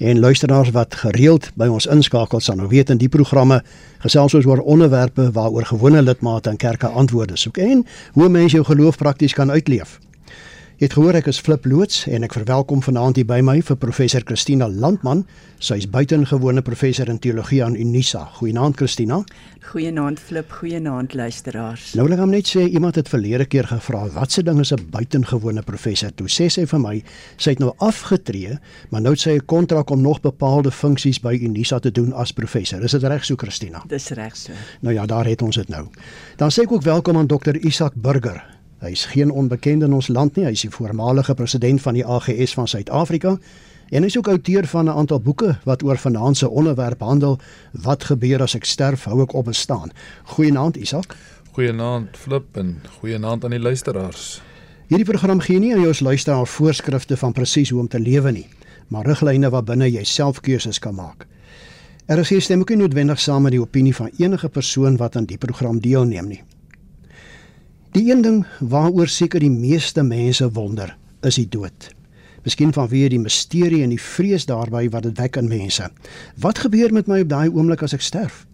En luisteraars wat gereeld by ons inskakel sal nou weet in die programme gesels ons oor onderwerpe waaroor gewone lidmate in kerke antwoorde soek en hoe mense jou geloof prakties kan uitleef. Jy het gehoor ek is Flip Loots en ek verwelkom vanaand hier by my vir professor Christina Landman. Sy is buitengewone professor in teologie aan Unisa. Goeienaand Christina. Goeienaand Flip, goeienaand luisteraars. Nou wil ek hom net sê iemand het verlede keer gevra wat se ding is 'n buitengewone professor? Toe sê sy vir my, sy het nou afgetree, maar nou het sy 'n kontrak om nog bepaalde funksies by Unisa te doen as professor. Is dit reg so Christina? Dis reg so. Nou ja, daar het ons dit nou. Dan sê ek ook welkom aan dokter Isak Burger. Hy is geen onbekende in ons land nie. Hy is die voormalige president van die AGS van Suid-Afrika en hy is ook outeur van 'n aantal boeke wat oor se onderwerp handel. Wat gebeur as ek sterf? Hou ek op bestaan. Goeienaand Isak. Goeienaand Flip en goeienaand aan die luisteraars. Hierdie program gee nie aan jou luisteraar voorskrifte van presies hoe om te lewe nie, maar riglyne waarbinne jy self keuses kan maak. Er is hier stem ook nie noodwendig saam met die opinie van enige persoon wat aan die program deelneem nie. Die een ding waaroor seker die meeste mense wonder, is die dood. Miskien vanweë die misterie en die vrees daarby wat dit wek in mense. Wat gebeur met my op daai oomblik as ek sterf?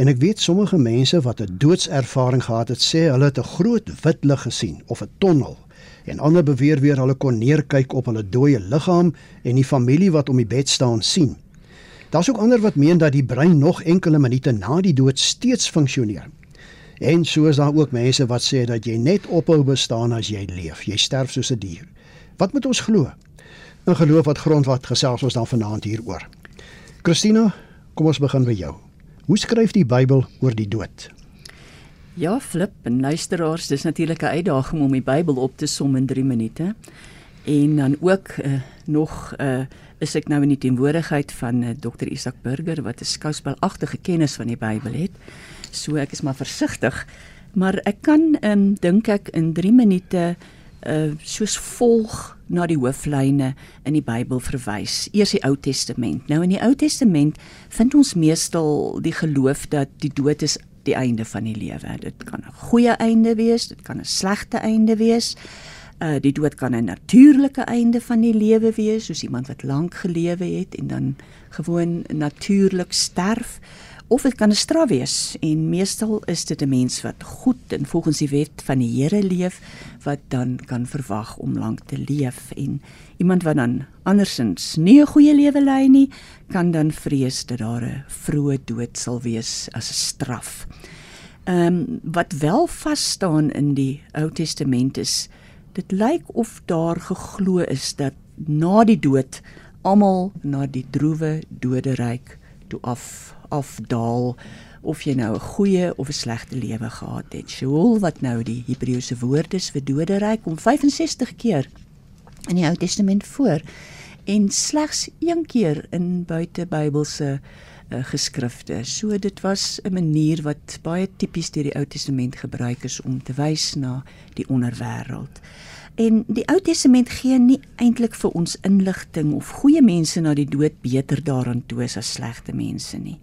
En ek weet sommige mense wat 'n doodservaring gehad het, sê hulle het 'n groot wit lig gesien of 'n tonnel. En ander beweer weer hulle kon neerkyk op hulle dooie liggaam en die familie wat om die bed staan sien. Daar's ook ander wat meen dat die brein nog enkele minute na die dood steeds funksioneer. En so is daar ook mense wat sê dat jy net ophou bestaan as jy leef. Jy sterf soos 'n dier. Wat moet ons glo? 'n Geloof wat grond wat gesels ons dan vanaand hieroor. Christina, kom ons begin by jou. Hoe skryf die Bybel oor die dood? Ja, flip en luisteraars, dis natuurlik 'n uitdaging om die Bybel op te som in 3 minute. En dan ook uh, nog uh, is ek nou in die teenwoordigheid van uh, Dr. Isak Burger wat 'n skouspelagtige kennis van die Bybel het. So ek is maar versigtig, maar ek kan ehm um, dink ek in 3 minute uh soos volg na die hooflyne in die Bybel verwys. Eers die Ou Testament. Nou in die Ou Testament vind ons meestal die geloof dat die dood is die einde van die lewe. Dit kan 'n goeie einde wees, dit kan 'n slegte einde wees. Uh die dood kan 'n natuurlike einde van die lewe wees, soos iemand wat lank gelewe het en dan gewoon natuurlik sterf of dit kan 'n straf wees en meestal is dit 'n mens wat goed en volgens die wet van die Here leef wat dan kan verwag om lank te leef en iemand wat dan andersins nie 'n goeie lewe lei nie kan dan vrees dat daar 'n vroeë dood sal wees as 'n straf. Ehm um, wat wel vas staan in die Ou Testament is dit lyk of daar geglo is dat na die dood almal na die droewe doderyk toe af afdaal of jy nou 'n goeie of 'n slegte lewe gehad het. Sheol wat nou die Hebreëse woord is vir doderyk kom 65 keer in die Ou Testament voor en slegs een keer in buite Bybelse uh, geskrifte. So dit was 'n manier wat baie tipies deur die Ou Testament gebruik is om te wys na die onderwêreld. En die Ou Testament gee nie eintlik vir ons inligting of goeie mense na die dood beter daaraan toe as slegte mense nie.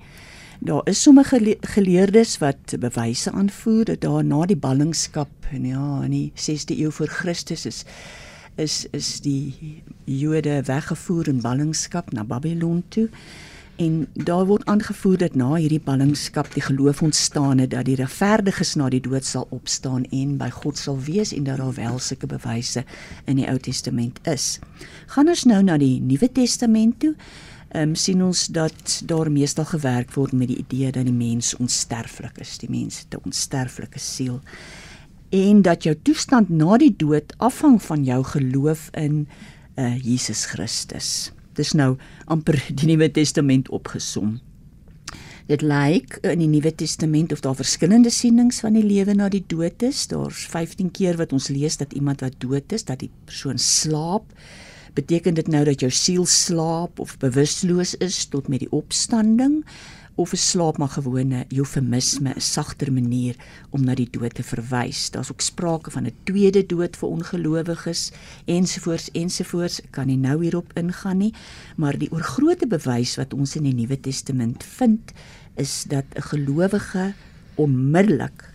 Daar is sommige geleerdes wat bewyse aanvoer dat daar na die ballingskap en ja in die 6de eeu voor Christus is is is die Jode weggevoer in ballingskap na Babylon toe. En daar word aangevoer dat na hierdie ballingskap die geloof ontstaan het dat die regverdiges na die dood sal opstaan en by God sal wees en dat daar wel sulke bewyse in die Ou Testament is. Gaan ons nou na die Nuwe Testament toe um, sien ons dat daar meestal gewerk word met die idee dat die mens onsterflik is, die mens het 'n onsterflike siel en dat jou toestand na die dood afhang van jou geloof in uh, Jesus Christus. Dis nou amper die Nuwe Testament opgesom. Dit lyk in die Nuwe Testament of daar verskillende sienings van die lewe na die dood is. Daar's 15 keer wat ons lees dat iemand wat dood is, dat die persoon slaap beteken dit nou dat jou siel slaap of bewusteloos is tot met die opstanding of 'n slaap maar gewone eufemisme 'n sagter manier om na die dood te verwys. Daar's ook sprake van 'n tweede dood vir ongelowiges ensovoorts ensovoorts. Ek kan nie nou hierop ingaan nie, maar die oorgrootste bewys wat ons in die Nuwe Testament vind is dat 'n gelowige onmiddellik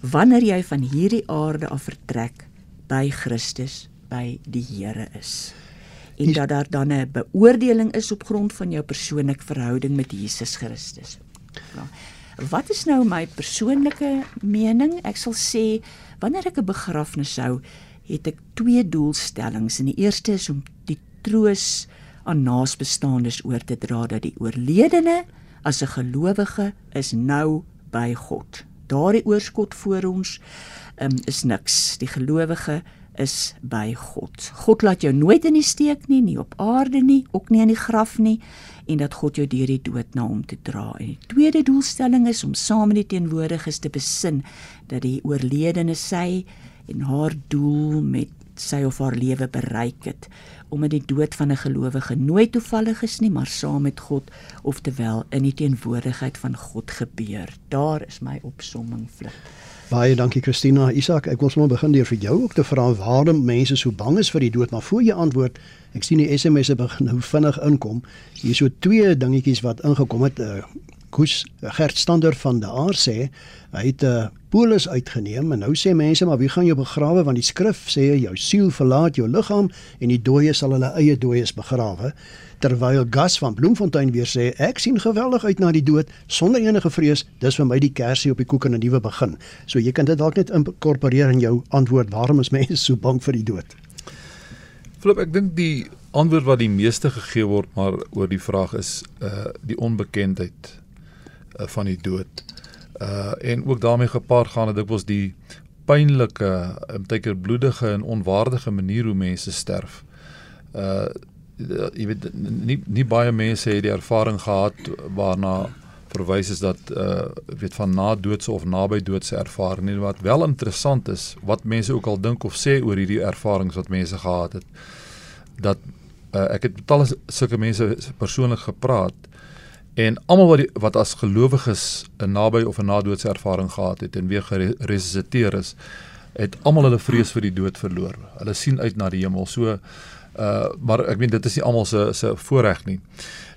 wanneer jy van hierdie aarde af vertrek by Christus by die Here is. En dat daar dan 'n beoordeling is op grond van jou persoonlike verhouding met Jesus Christus. Ja. Wat is nou my persoonlike mening? Ek sal sê wanneer ek 'n begrafnis hou, het ek twee doelstellings. En die eerste is om die troos aan naasbestaandes oor te dra dat die oorledene as 'n gelowige is nou by God. Daardie oorskot voor ons um, is niks. Die gelowige is by God. God laat jou nooit in die steek nie, nie op aarde nie, ook nie in die graf nie en dat God jou deur die dood na hom te dra. En die tweede doelstelling is om saam met die teenwoordiges te besin dat die oorledene sy en haar doel met sy of haar lewe bereik het omdat die dood van 'n gelowige nooit toevallig is nie maar saam met God oftewel in die teenwoordigheid van God gebeur. Daar is my opsomming flip. Baie dankie Christina. Isak, ek wil sommer begin deur vir jou ook te vra waarom mense so bang is vir die dood, maar voor jy antwoord, ek sien die SMS'e begin nou vinnig inkom. Hier is so twee dingetjies wat ingekom het. Uh, Koos Gert Stander van die Aar sê hy het 'n uh, polis uitgeneem en nou sê mense maar wie gaan jou begrawe? Want die skrif sê jou siel verlaat jou liggaam en die dooies sal hulle eie dooies begrawe. Terwyl Gas van Bloemfontein weer sê ek sien geweldig uit na die dood sonder enige vrees. Dis vir my die kersie op die koek en 'n nuwe begin. So jy kan dit dalk net inkorporeer in jou antwoord waarom is mense so bang vir die dood? Flip ek dink die antwoord wat die meeste gegee word maar oor die vraag is uh die onbekendheid uh, van die dood. Uh en ook daarmee gepaard gaan dit dikwels die pynlike, omteker um, bloedige en onwaardige manier hoe mense sterf. Uh jy weet nie nie baie mense het die ervaring gehad waarna verwys is dat uh weet van na doodse of naby doodse ervaring nie wat wel interessant is wat mense ook al dink of sê oor hierdie ervarings wat mense gehad het dat uh, ek het met talle sulke mense persoonlik gepraat En almal wat die, wat as gelowiges 'n naby of 'n nadoodse ervaring gehad het en weer geresusiteer is, het almal hulle vrees vir die dood verloor. Hulle sien uit na die hemel. So uh maar ek meen dit is nie almal se se voorreg nie.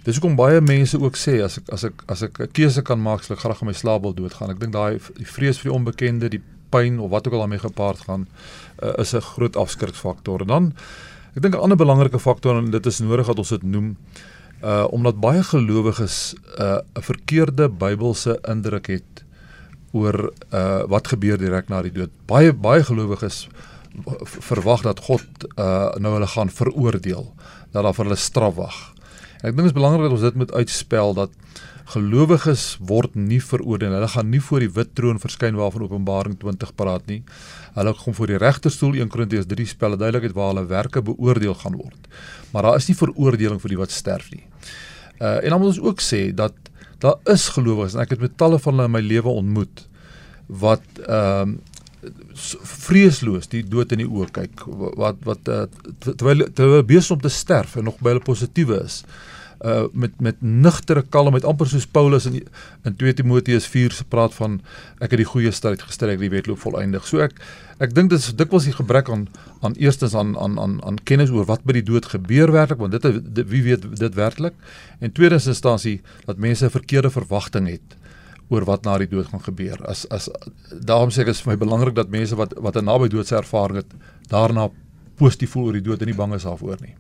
Dis hoekom baie mense ook sê as ek as ek as ek 'n keuse kan maak, sal ek graag in my slaap wil doodgaan. Ek dink daai die vrees vir die onbekende, die pyn of wat ook al daarmee gepaard gaan, uh, is 'n groot afskriksfaktor. En dan ek dink 'n ander belangrike faktor en dit is nodig dat ons dit noem uh omdat baie gelowiges uh 'n verkeerde Bybelse indruk het oor uh wat gebeur direk na die dood. Baie baie gelowiges verwag dat God uh nou hulle gaan veroordeel, dat daar vir hulle straf wag. Ek dink dit is belangrik dat ons dit moet uitspel dat gelowiges word nie veroordeel. Hulle gaan nie voor die wit troon verskyn waarvan Openbaring 20 praat nie. Hulle kom voor die regterstoel 1 Korintiërs 3 spel duidelik waar hulle werke beoordeel gaan word. Maar daar is nie veroordeling vir die wat sterf nie. Uh en dan moet ons ook sê dat daar is gelowiges en ek het met talle van hulle in my lewe ontmoet wat ehm um, vreesloos die dood in die oë kyk wat wat uh, terwyl terwyl besig om te sterf en nog by hulle positiewe is uh met met nugtere kalmheid amper soos Paulus in in 2 Timoteus 4 se praat van ek het die goeie stryd gestry ek het die wedloop volëindig. So ek ek dink dit is dikwels die gebrek aan aan eerstens aan aan aan aan kennis oor wat by die dood gebeur werklik want dit, dit wie weet dit werklik en tweedens instansie dat mense 'n verkeerde verwagting het oor wat na die dood gaan gebeur. As as daarom sê ek is vir my belangrik dat mense wat wat 'n naby doodse ervaring het daarna positief voel oor die dood en nie bang is daarvoor nie.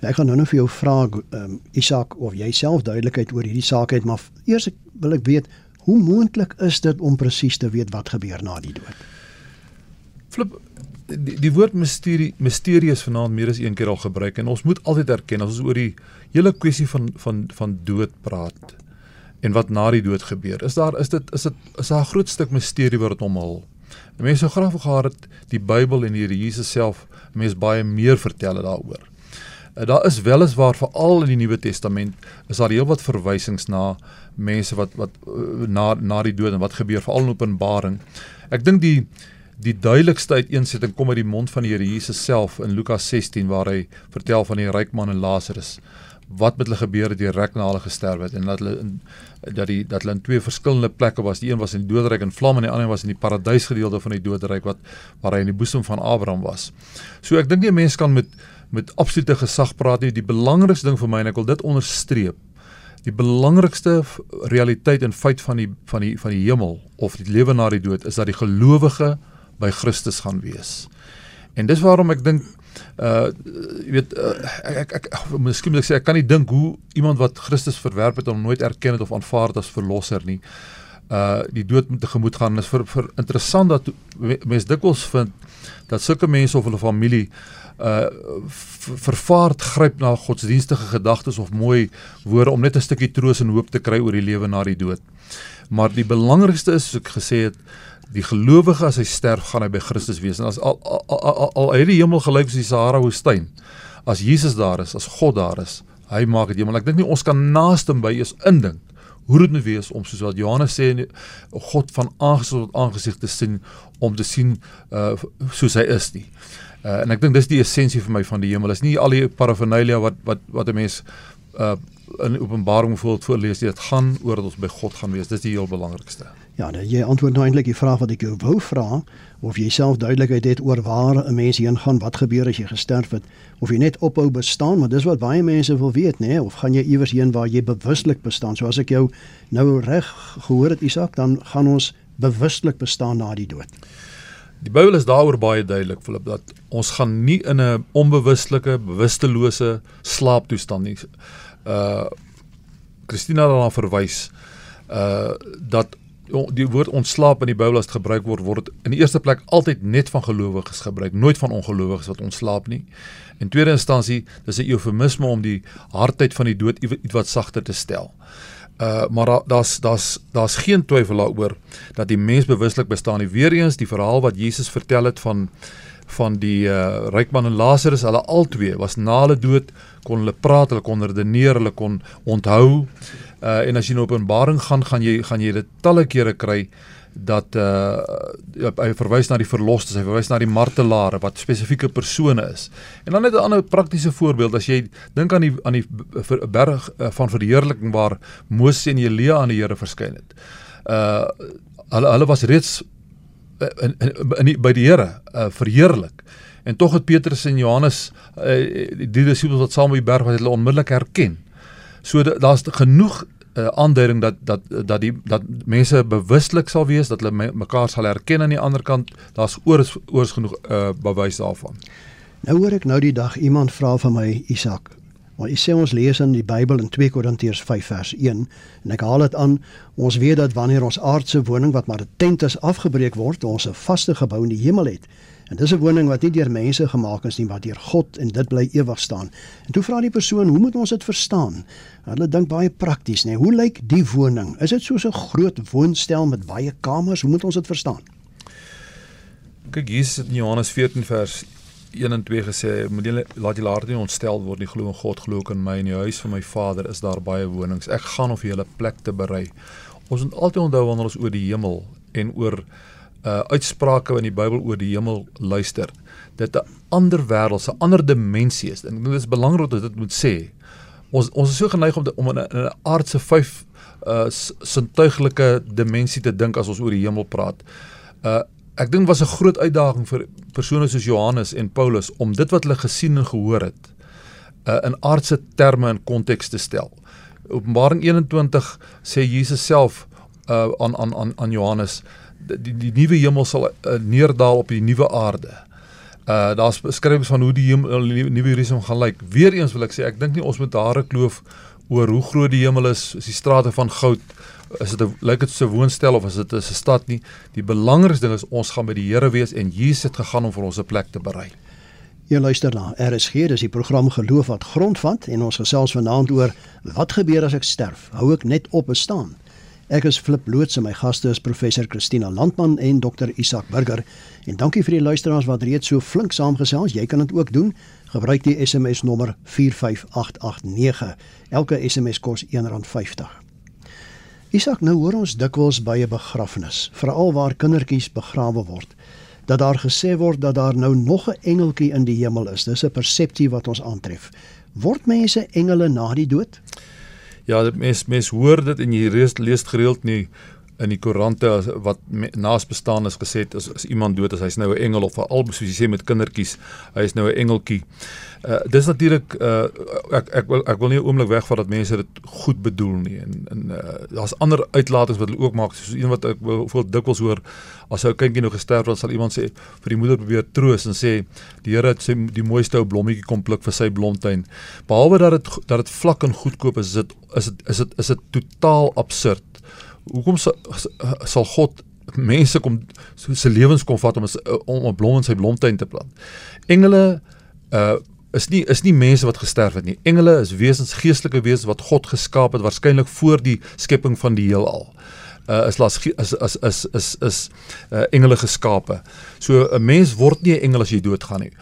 Ek gaan nou net vir jou vra um, Isak of jy self duidelikheid oor hierdie saak het, maar eers wil ek weet hoe moontlik is dit om presies te weet wat gebeur na die dood? Flip die, die woord misterie misterie is vanaand meer as een keer al gebruik en ons moet altyd erken as ons oor die hele kwessie van van van dood praat en wat na die dood gebeur. Is daar is dit is dit is daar 'n groot stuk misterie wat dit omhul. Mense sou graag gehad het die Bybel en die Here Jesus self mense baie meer vertel daaroor. Uh, daar is weliswaar veral in die Nuwe Testament is daar heelwat verwysings na mense wat wat uh, na na die dood en wat gebeur veral in Openbaring. Ek dink die die duidelikste uiteensetting kom uit die mond van die Here Jesus self in Lukas 16 waar hy vertel van die ryk man en Lazarus wat met hulle gebeur het direk na hulle gesterf het en dat hulle in dat die dat hulle in twee verskillende plekke was. Die een was in die doderyk in vlam en die ander was in die paradysgedeelte van die doderyk wat waar hy in die boesem van Abraham was. So ek dink nie 'n mens kan met met absolute gesag praat nie. Die belangrikste ding vir my en ek wil dit onderstreep. Die belangrikste realiteit en feit van die van die van die hemel of die lewe na die dood is dat die gelowige by Christus gaan wees. En dis waarom ek dink uh jy weet uh, ek ek, ek miskien moet ek sê ek kan nie dink hoe iemand wat Christus verwerp het om nooit erken het of aanvaar as verlosser nie. Uh die dood moet tegemoet gaan. Is vir vir interessant dat mense dikwels vind dat sulke mense of hulle familie uh vervaard gryp na godsdienstige gedagtes of mooi woorde om net 'n stukkie troos en hoop te kry oor die lewe na die dood. Maar die belangrikste is soos ek gesê het, die gelowige as hy sterf gaan hy by Christus wees. En as al al, al, al hy die hemel gelyk soos die Sahara woestyn. As Jesus daar is, as God daar is, hy maak dit hemel. Ek dink nie ons kan naaste by is indink hoe dit moet wees om soos wat Johannes sê God van aangesig tot aangesig te sien om te sien uh soos hy is nie. Uh, en ek dink dis die essensie vir my van die hemel. Is nie al die paraphernalia wat wat wat 'n mens uh in Openbaring voorlees nie. Dit gaan oor dat ons by God gaan wees. Dis die heel belangrikste. Ja, nou, jy antwoord nou eintlik die vraag wat ek jou wou vra of jy self duidelikheid het oor waar 'n mens heen gaan, wat gebeur as jy gesterf het, of jy net ophou bestaan, want dis wat baie mense wil weet, nê, nee? of gaan jy iewers heen waar jy bewuslik bestaan? So as ek jou nou reg gehoor het, Isak, dan gaan ons bewuslik bestaan na die dood. Die Bybel is daaroor baie duidelik, Philip, dat ons gaan nie in 'n onbewustelike, bewustelose slaaptoestand nie. Uh Christina het daarna verwys uh dat die woord ontslaap in die Bybel as dit gebruik word, word in die eerste plek altyd net van gelowiges gebruik, nooit van ongelowiges wat ontslaap nie. In tweede instansie, dis 'n eufemisme om die hardheid van die dood ietwat sagter te stel. Maar daar's daar's daar's geen twyfel daaroor dat die mens bewuslik bestaan. Die weer eens die verhaal wat Jesus vertel het van van die uh ryk man en Lazarus, hulle albei was na hulle dood kon hulle praat, hulle kon redeneer, hulle kon onthou. Uh en as jy in Openbaring gaan, gaan jy gaan jy dit talle kere kry dat uh hy verwys na die verlosters, hy verwys na die martelare wat spesifieke persone is. En dan net 'n ander praktiese voorbeeld as jy dink aan die aan die berg uh, van verheerliking waar Moses en Elia aan die Here verskyn het. Uh hulle hulle was reeds in, in, in die, by die Here uh, verheerlik. En tog het Petrus en Johannes uh, die, disippels wat saam op die berg was, hulle onmiddellik herken. So daar's genoeg uh, aanduiding dat dat dat die dat mense bewuslik sal wees dat hulle me, mekaar sal herken aan die ander kant daar's oors oors genoeg uh, bewys daarvan. Nou hoor ek nou die dag iemand vra van my Isak. Maar jy sê ons lees in die Bybel in 2 Korintiërs 5 vers 1 en ek haal dit aan ons weet dat wanneer ons aardse woning wat maar 'n tent is afgebreek word ons 'n vaste gebou in die hemel het. En dis 'n woning wat nie deur mense gemaak is nie, maar deur God en dit bly ewig staan. En toe vra die persoon, hoe moet ons dit verstaan? Hulle dink baie prakties, nê. Hoe lyk die woning? Is dit soos 'n groot woonstel met baie kamers? Hoe moet ons dit verstaan? Kyk, Jesus het in Johannes 14 vers 1 en 2 gesê, moet julle laat julle harte nie ontstel word nie, glo in God, glo in my. In die huis van my Vader is daar baie wonings. Ek gaan of jy 'n plek te berei. Ons moet altyd onthou wanneer ons oor die hemel en oor uh uitsprake in die Bybel oor die hemel luister, dit 'n ander wêreld, 'n ander dimensie is. En dit is belangrik dat dit moet sê. Ons ons is so geneig om te, om in 'n aardse vyf uh sintuiglike dimensie te dink as ons oor die hemel praat. Uh ek dink was 'n groot uitdaging vir persone soos Johannes en Paulus om dit wat hulle gesien en gehoor het uh in aardse terme en konteks te stel. Openbaring 21 sê Jesus self uh aan aan aan Johannes die die nuwe hemel sal uh, neerdal op die nuwe aarde. Uh daar's beskrywings van hoe die hemel nuwe Jerusalem gaan lyk. Weereens wil ek sê ek dink nie ons moet daar 'n kloof oor hoe groot die hemel is, is die strate van goud, is dit lyk dit so 'n woonstel of is dit 'n stad nie. Die belangrikste ding is ons gaan by die Here wees en Jesus het gegaan om vir ons 'n plek te berei. Jy luister na RSG, dis die program Geloof wat grondvat en ons gesels vanaand oor wat gebeur as ek sterf? Hou ek net op bestaan? Ek is Flip Loots en my gaste is professor Christina Landman en dokter Isak Burger. En dankie vir die luisteraars wat reeds so flink saamgesels. Jy kan dit ook doen. Gebruik die SMS nommer 45889. Elke SMS kos R1.50. Isak, nou hoor ons dikwels by 'n begrafnis, veral waar kindertjies begrawe word, dat daar gesê word dat daar nou nog 'n engeltjie in die hemel is. Dis 'n persepsie wat ons aantref. Word mense engele na die dood? Ja, dit mens mens hoor dit en jy lees lees gereeld nie in die koerante wat naas bestaan is gesê as, as iemand dood is hy's nou 'n engel of al soos jy sê met kindertjies hy is nou 'n engeltjie. Uh dis natuurlik uh ek ek wil ek wil nie 'n oomblik wegvat dat mense dit goed bedoel nie en en uh daar's ander uitlatings wat hulle ook maak soos een wat ek veel dikwels hoor as 'n kindjie nou gesterf het sal iemand sê vir die moeder probeer troos en sê die Here het sy die mooiste ou blommetjie kom pluk vir sy blomtuin. Behalwe dat dit dat dit vlak en goedkoop is, is dit is dit is dit is dit totaal absurd. Hoekom sal, sal God mense kom so se lewens kom vat om om 'n blom in sy blomtuin te plant? Engele uh is nie is nie mense wat gesterf het nie. Engele is wesens geestelike wesens wat God geskaap het waarskynlik voor die skepping van die heelal. Uh is las is is is is is uh engele geskape. So 'n mens word nie 'n engel as jy doodgaan nie.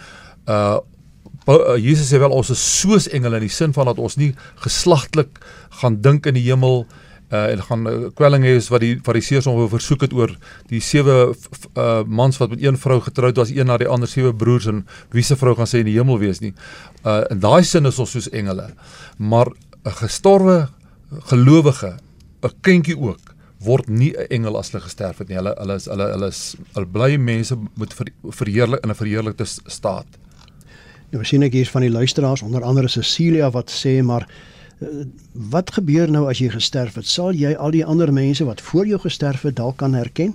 Uh Jesus sê wel ons is soos engele in die sin van dat ons nie geslagtelik gaan dink in die hemel en gaan uh, kwelling hê wat die fariseërs hom versoek het oor die sewe uh mans wat met een vrou getroud was een na die ander sewe broers en wie se vrou gaan sê in die hemel wees nie. Uh in daai sin is ons soos engele. Maar 'n gestorwe gelowige 'n kindjie ook word nie 'n engel as hulle gesterf het nie. Hulle hulle is hulle hulle is hulle bly mense moet ver, verheerlik in 'n verheerlikte staat. Nou sien ek hier van die luisteraars onder andere Cecilia wat sê maar Eh, wat gebeur nou as jy gesterf het? Sal jy al die ander mense wat voor jou gesterf het dalk kan herken?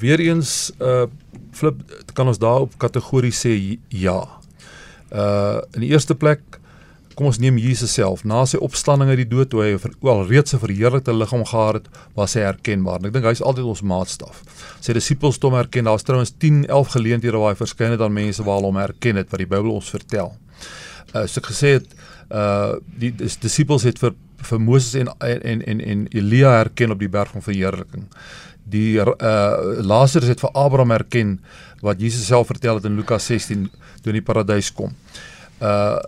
Weereens uh flip kan ons daarop kategorie sê ja. Uh in die eerste plek kom ons neem Jesus self na sy opstanding uit die dood toe hy al reeds 'n verheerlikte liggaam gehad het, was hy herkenbaar. En ek dink hy's altyd ons maatstaf. Sy disippels het hom herken. Daar's trouens 10, 11 geleenthede waar hy verskyn het aan mense waar hulle hom herken het wat die Bybel ons vertel. Uh so ek gesê het uh die disippels het vir vir Moses en en en en Elia herken op die berg van verheerliking. Die uh Lazarus het vir Abraham herken wat Jesus self vertel het in Lukas 16 toe in die paradys kom. Uh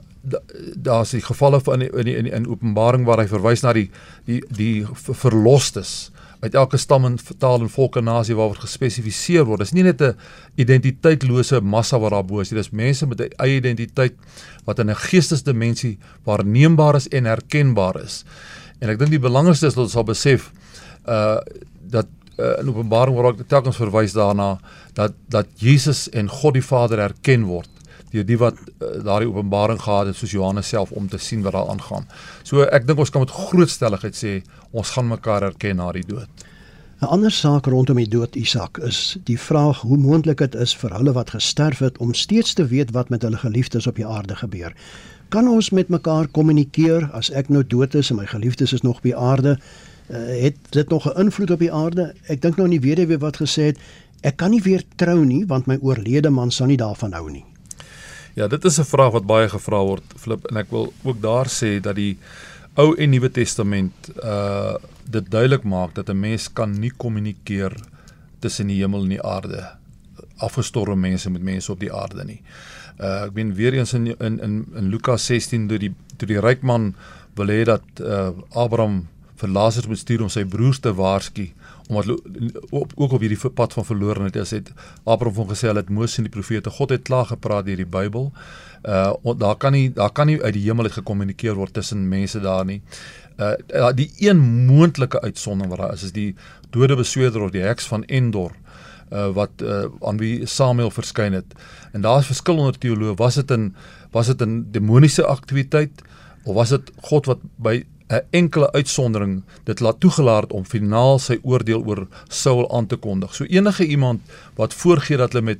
daar's die gevalle van in in in, in Openbaring waar hy verwys na die die die verlosters uit elke stam en taal en volk en nasie waaroor gespesifiseer word. Dit is nie net 'n identiteitlose massa wat daar bo is nie. Dis mense met 'n eie identiteit wat in 'n geestesdimensie waarneembaar is en herkenbaar is. En ek dink die belangrikste is dat ons sal besef uh dat uh, in Openbaring word ook telkens verwys daarna dat dat Jesus en God die Vader erken word deur die wat uh, daardie openbaring gehad het soos Johannes self om te sien wat daar aangaan. So ek dink ons kan met groot stelligheid sê ons gaan mekaar erken na die dood. 'n Ander saak rondom die dood Isak is die vraag hoe moontlik dit is vir hulle wat gesterf het om steeds te weet wat met hulle geliefdes op die aarde gebeur. Kan ons met mekaar kommunikeer as ek nou dood is en my geliefdes is nog op die aarde? Uh, het dit nog 'n invloed op die aarde? Ek dink nou nie weer weer wat gesê het ek kan nie weer trou nie want my oorlede man sal nie daarvan hou nie. Ja, dit is 'n vraag wat baie gevra word, Flip, en ek wil ook daar sê dat die Ou en Nuwe Testament uh dit duidelik maak dat 'n mens kan nie kommunikeer tussen die hemel en die aarde afgestorwe mense met mense op die aarde nie. Uh ek ben weer eens in in in, in Lukas 16 toe die toe die ryk man wil hê dat uh Abraham vir Lazarus moet stuur om sy broers te waarsku omdat op, ook op hierdie pad van verlorenheid is het Abraham van gesê hulle het Moses en die profete God het klaar gepraat deur die Bybel. Uh daar kan nie daar kan nie uit die hemel uit gekommunikeer word tussen mense daar nie. Uh die een moontlike uitsondering wat daar is is die dode besweder of die heks van Endor uh wat uh aan wie Samuel verskyn het. En daar is verskil onder teoloë, was dit 'n was dit 'n demoniese aktiwiteit of was dit God wat by 'n enkele uitsondering dit laat toegelaat om finaal sy oordeel oor Saul aan te kondig. So enige iemand wat voorgee dat hulle met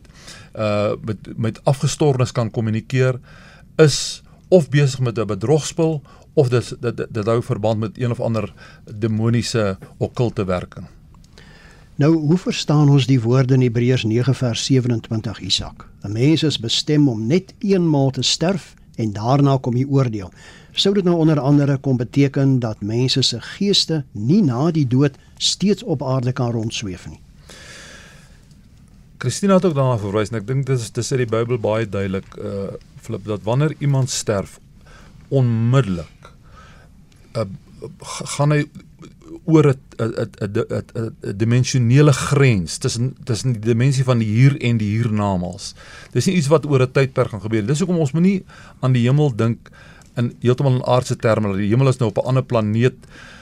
uh met met afgestorwenes kan kommunikeer is of besig met 'n bedrogspel of dit dit dit hou verband met een of ander demoniese okkulte werking. Nou, hoe verstaan ons die woorde in Hebreërs 9 vers 27 Isak? 'n Mens is bestem om net eenmaal te sterf en daarna kom die oordeel sou dit nou onder andere kom beteken dat mense se geeste nie na die dood steeds op aarde kan rondsweef nie. Christina het ook daarna verwys en ek dink dis dis uit die Bybel baie duidelik uh flip dat wanneer iemand sterf onmiddellik uh gaan hy oor 'n 'n 'n dimensionele grens tussen tussen die dimensie van die hier en die hiernamaals. Dis nie iets wat oor 'n tydperk gaan gebeur. Dis hoekom ons moenie aan die hemel dink in heeltemal in aardse terme dat die hemel is nou op 'n ander planeet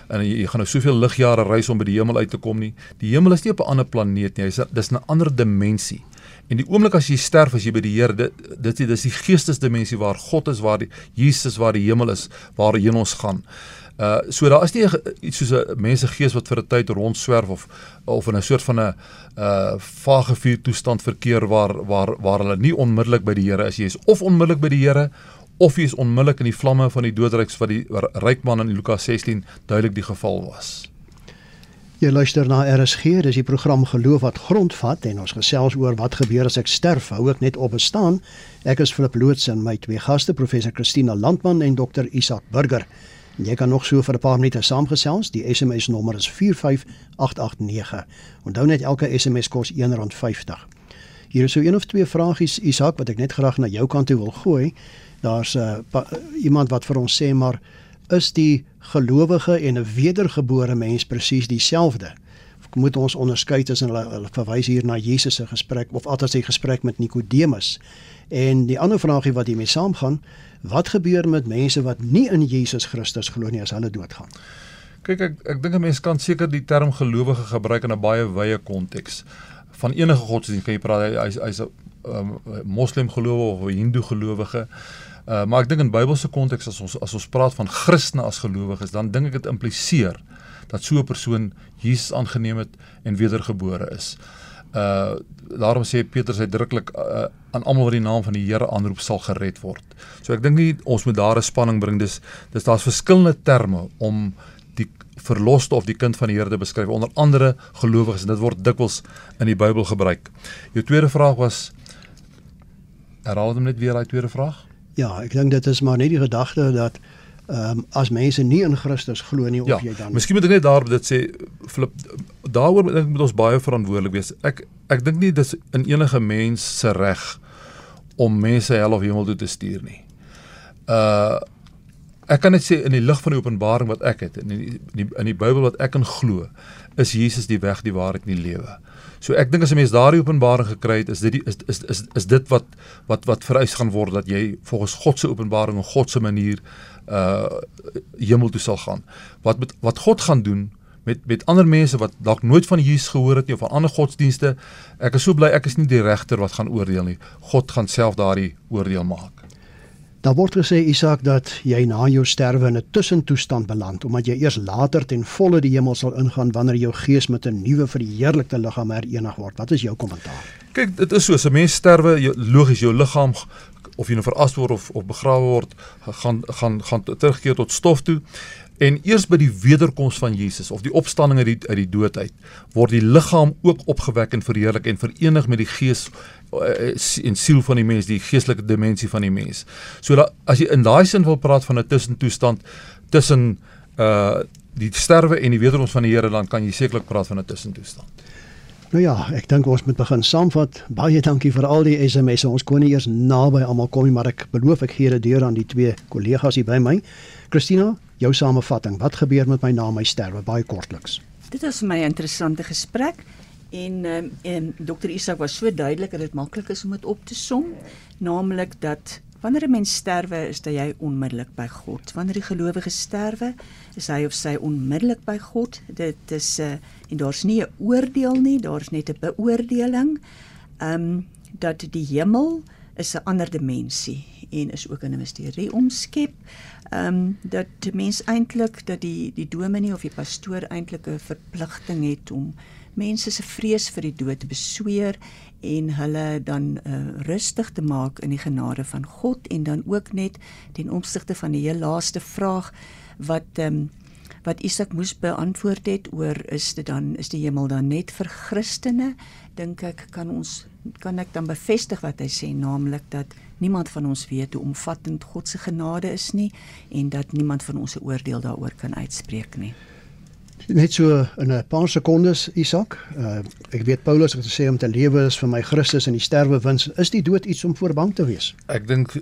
en jy, jy gaan nou soveel ligjare reis om by die hemel uit te kom nie. Die hemel is nie op 'n ander planeet nie. Hy's dis 'n ander dimensie. En die oomblik as jy sterf as jy by die Here dit dit is die geestesdimensie waar God is, waar die Jesus waar die hemel is, waarheen ons gaan. Uh so daar is nie iets soos 'n mense gees wat vir 'n tyd rondswerf of of in 'n soort van 'n uh vage vuur toestand verkeer waar waar waar hulle nie onmiddellik by die Here is. Jy is of onmiddellik by die Here of jy is onmiddellik in die vlamme van die doodryks wat die ryk man in Lukas 16 duidelik die geval was. Jy luister na RSG, dis die program Geloof wat grondvat en ons gesels oor wat gebeur as ek sterf, hou ek net op bestaan. Ek is Flip Loots en my twee gaste, professor Christina Landman en dokter Isak Burger. Jy kan nog so vir 'n paar minute saamgesels. Die SMS nommer is 45889. Onthou net elke SMS kos R1.50. Hier is so een of twee vragies Isak wat ek net graag na jou kant toe wil gooi. Daar's 'n uh, iemand wat vir ons sê maar is die gelowige en 'n wedergebore mens presies dieselfde? Moet ons onderskei tussen hulle, hulle verwys hier na Jesus se gesprek of altyd sy gesprek met Nikodemus? En die ander vraagie wat hiermee saamgaan, wat gebeur met mense wat nie in Jesus Christus glo nie as hulle doodgaan? Kyk ek ek dink 'n mens kan seker die term gelowige gebruik in 'n baie wye konteks. Van enige godsdienst kan jy praat hy's hy's 'n um, moslim gelowige of 'n hindoe gelowige. Uh, maar ek dink in Bybelse konteks as ons as ons praat van Christene as gelowiges, dan dink ek dit impliseer dat so 'n persoon Jesus aangeneem het en wedergebore is. Uh daarom sê Petrus uitdruklik uh, aan almal wat die naam van die Here aanroep sal gered word. So ek dink nie ons moet daar 'n spanning bring dis dis daar's verskillende terme om die verloste of die kind van die Here te beskryf onder andere gelowiges en dit word dikwels in die Bybel gebruik. Jou tweede vraag was herhaal hom net weer daai tweede vraag? Ja, ek dink dit is maar net die gedagte dat ehm um, as mense nie in Christus glo nie of ja, jy dan Miskien moet ek net daarop dit sê flip daaroor dink ek moet ons baie verantwoordelik wees. Ek ek dink nie dis in enige mens se reg om mense hel of hemel toe te stuur nie. Uh ek kan net sê in die lig van die openbaring wat ek het in die in die, in die Bybel wat ek in glo, is Jesus die weg, die waarheid en die lewe. So ek dink as 'n mens daardie openbaring gekry het, is dit die, is, is is is dit wat wat wat vereis gaan word dat jy volgens God se openbaring en God se manier uh hemel toe sal gaan. Wat met wat God gaan doen met met ander mense wat dalk nooit van Jesus gehoor het nie of van ander godsdienste. Ek is so bly ek is nie die regter wat gaan oordeel nie. God gaan self daardie oordeel maak. Daar word gesê Isak dat jy na jou sterwe in 'n tussentoestand beland omdat jy eers later ten volle die hemel sal ingaan wanneer jou gees met 'n nuwe verheerlikte liggaam herenig word. Wat is jou kommentaar? Kyk, dit is so, as 'n mens sterwe, logies jou liggaam of jy nou veras word of of begrawe word, gaan gaan gaan terugkeer tot stof toe. En eers by die wederkoms van Jesus of die opstanding uit die uit die dood uit, word die liggaam ook opgewek en verheerlik en verenig met die gees uh, en siel van die mens, die geestelike dimensie van die mens. So dat as jy in daai sin wil praat van 'n tussentoestand tussen uh die sterwe en die wederkoms van die Here, dan kan jy sekerlik praat van 'n tussentoestand. Nou ja, ek dink ons moet begin saamvat. Baie dankie vir al die SMS'e. Ons kon nie eers naby almal kom nie, maar ek beloof ek gee dit deur aan die twee kollegas hier by my. Christina, jou samevatting. Wat gebeur met my na my sterwe? Baie kortliks. Dit was my interessante gesprek. En ehm um, en Dr Isak was so duidelik dat dit maklik is om dit op te som, naamlik dat wanneer 'n mens sterwe, is dit jy onmiddellik by God. Wanneer die gelowige sterwe, is hy of sy onmiddellik by God. Dit is 'n uh, en daar's nie 'n oordeel nie, daar's net 'n beoordeling. Ehm um, dat die hemel is 'n ander dimensie en is ook 'n misterie omskep. Ehm um, dat mens eintlik dat die die dominee of die pastoor eintlik 'n verpligting het om mense se vrees vir die dood te besweer en hulle dan uh, rustig te maak in die genade van God en dan ook net ten opsigte van die heel laaste vraag wat um, wat Isak moes beantwoord het oor is dit dan is die hemel dan net vir Christene? Dink ek kan ons kan ek dan bevestig wat hy sê naamlik dat niemand van ons weet hoe omvattend God se genade is nie en dat niemand van ons 'n oordeel daaroor kan uitspreek nie Net so in 'n paar sekondes, Isak. Uh, ek weet Paulus het gesê om te lewe is vir my Christus en die sterwe wins. Is die dood iets om voor bang te wees? Ek dink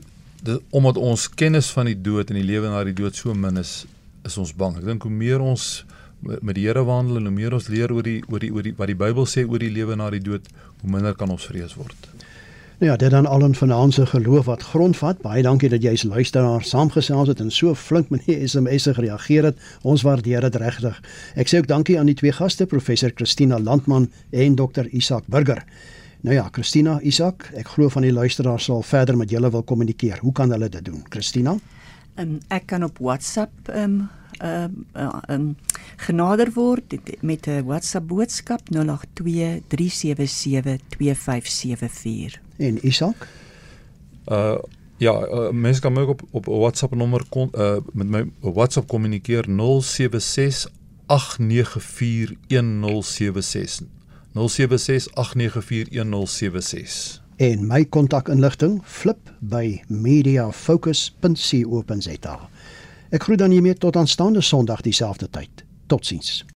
omdat ons kennis van die dood en die lewe na die dood so min is, is ons bang. Ek dink hoe meer ons met die Here wandel en hoe meer ons leer oor die oor die oor die wat die Bybel sê oor die lewe na die dood, hoe minder kan ons vrees word. Nou ja, dit dan al in vanaand se geloof wat grondvat. Baie dankie dat jy as luisteraar saamgesels het en so flink met die SMS'e gereageer het. Ons waardeer dit regtig. Ek sê ook dankie aan die twee gaste, professor Christina Landman en dokter Isak Burger. Nou ja, Christina, Isak, ek glo van die luisteraars sal verder met julle wil kommunikeer. Hoe kan hulle dit doen? Christina? Um, ek kan op WhatsApp um um uh, um genader word met 'n WhatsApp boodskap 082 377 2574. En Isak? Uh ja, uh, mense kan my ook op op WhatsApp nommer kon uh met my WhatsApp kommunikeer 076 894 1076. 0768941076. En my kontakinligting flip by mediafocus.co.za. Ek groet dan hiermee tot aanstaande Sondag dieselfde tyd. Totsiens.